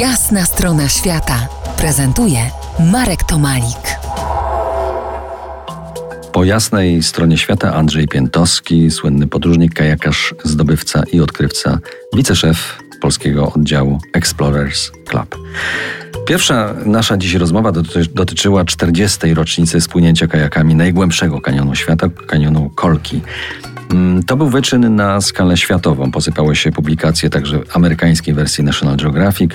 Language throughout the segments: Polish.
Jasna strona świata prezentuje Marek Tomalik. Po jasnej stronie świata Andrzej Piętowski, słynny podróżnik, kajakarz, zdobywca i odkrywca, wiceszef polskiego oddziału Explorers Club. Pierwsza nasza dziś rozmowa doty dotyczyła 40. rocznicy spłynięcia kajakami najgłębszego kanionu świata, kanionu Kolki. Mm, to był wyczyn na skalę światową. Posypały się publikacje także amerykańskiej wersji National Geographic.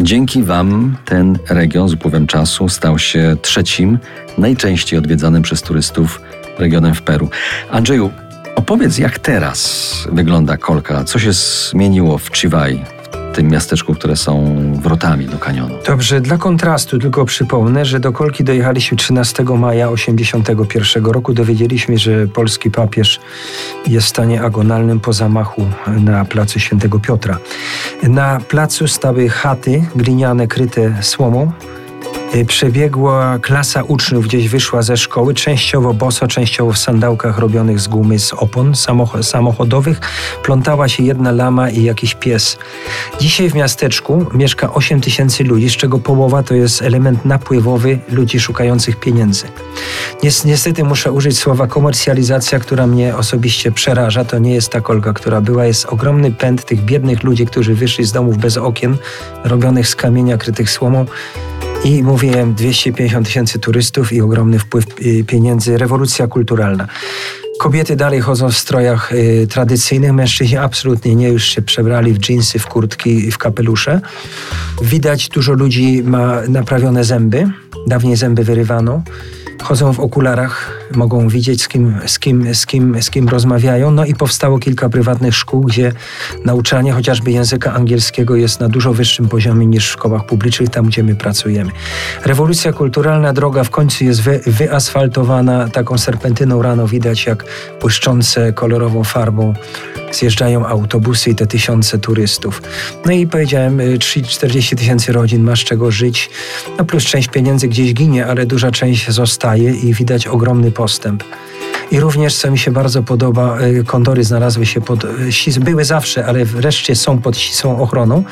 Dzięki Wam ten region z upływem czasu stał się trzecim, najczęściej odwiedzanym przez turystów regionem w Peru. Andrzeju, opowiedz jak teraz wygląda kolka, co się zmieniło w Chivaj, tym miasteczku, które są wrotami do kanionu. Dobrze, dla kontrastu tylko przypomnę, że do Kolki dojechaliśmy 13 maja 1981 roku. Dowiedzieliśmy, że polski papież jest w stanie agonalnym po zamachu na placu Świętego Piotra. Na placu stały chaty gliniane kryte słomą, przebiegła klasa uczniów, gdzieś wyszła ze szkoły, częściowo boso, częściowo w sandałkach robionych z gumy z opon samochodowych. Plątała się jedna lama i jakiś pies. Dzisiaj w miasteczku mieszka 8 tysięcy ludzi, z czego połowa to jest element napływowy ludzi szukających pieniędzy. Niestety muszę użyć słowa komercjalizacja, która mnie osobiście przeraża. To nie jest ta kolga, która była. Jest ogromny pęd tych biednych ludzi, którzy wyszli z domów bez okien, robionych z kamienia krytych słomą i mówiłem 250 tysięcy turystów i ogromny wpływ y, pieniędzy, rewolucja kulturalna. Kobiety dalej chodzą w strojach y, tradycyjnych, mężczyźni absolutnie nie, już się przebrali w dżinsy, w kurtki w kapelusze. Widać, dużo ludzi ma naprawione zęby, dawniej zęby wyrywano chodzą w okularach, mogą widzieć z kim, z, kim, z, kim, z kim rozmawiają. No i powstało kilka prywatnych szkół, gdzie nauczanie chociażby języka angielskiego jest na dużo wyższym poziomie niż w szkołach publicznych, tam gdzie my pracujemy. Rewolucja kulturalna, droga w końcu jest wy, wyasfaltowana, taką serpentyną rano widać jak błyszczące kolorową farbą zjeżdżają autobusy i te tysiące turystów. No i powiedziałem, 30-40 y, tysięcy rodzin ma z czego żyć, no plus część pieniędzy gdzieś ginie, ale duża część zostaje i widać ogromny postęp. I również, co mi się bardzo podoba, y, kondory znalazły się pod, y, były zawsze, ale wreszcie są pod ścisłą ochroną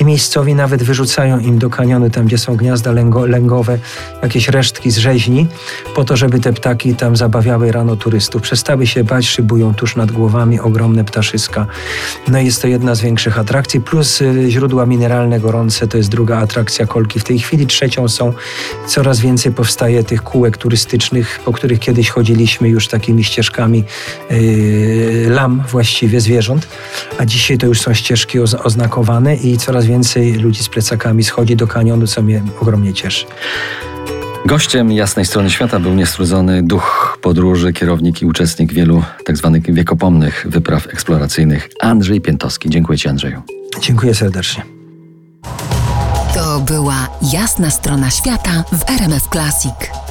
i miejscowi nawet wyrzucają im do kanionu, tam gdzie są gniazda lęgo, lęgowe, jakieś resztki z rzeźni, po to, żeby te ptaki tam zabawiały rano turystów. Przestały się bać, szybują tuż nad głowami ogromne ptaszyska. No jest to jedna z większych atrakcji, plus y, źródła mineralne gorące, to jest druga atrakcja kolki. W tej chwili trzecią są, coraz więcej powstaje tych kółek turystycznych, po których kiedyś chodziliśmy już tak takimi ścieżkami yy, lam właściwie, zwierząt, a dzisiaj to już są ścieżki oznakowane i coraz więcej ludzi z plecakami schodzi do kanionu, co mnie ogromnie cieszy. Gościem jasnej strony świata był niestrudzony duch podróży, kierownik i uczestnik wielu tzw. Tak wiekopomnych wypraw eksploracyjnych Andrzej Piętowski. Dziękuję Ci Andrzeju. Dziękuję serdecznie. To była jasna strona świata w RMF Classic.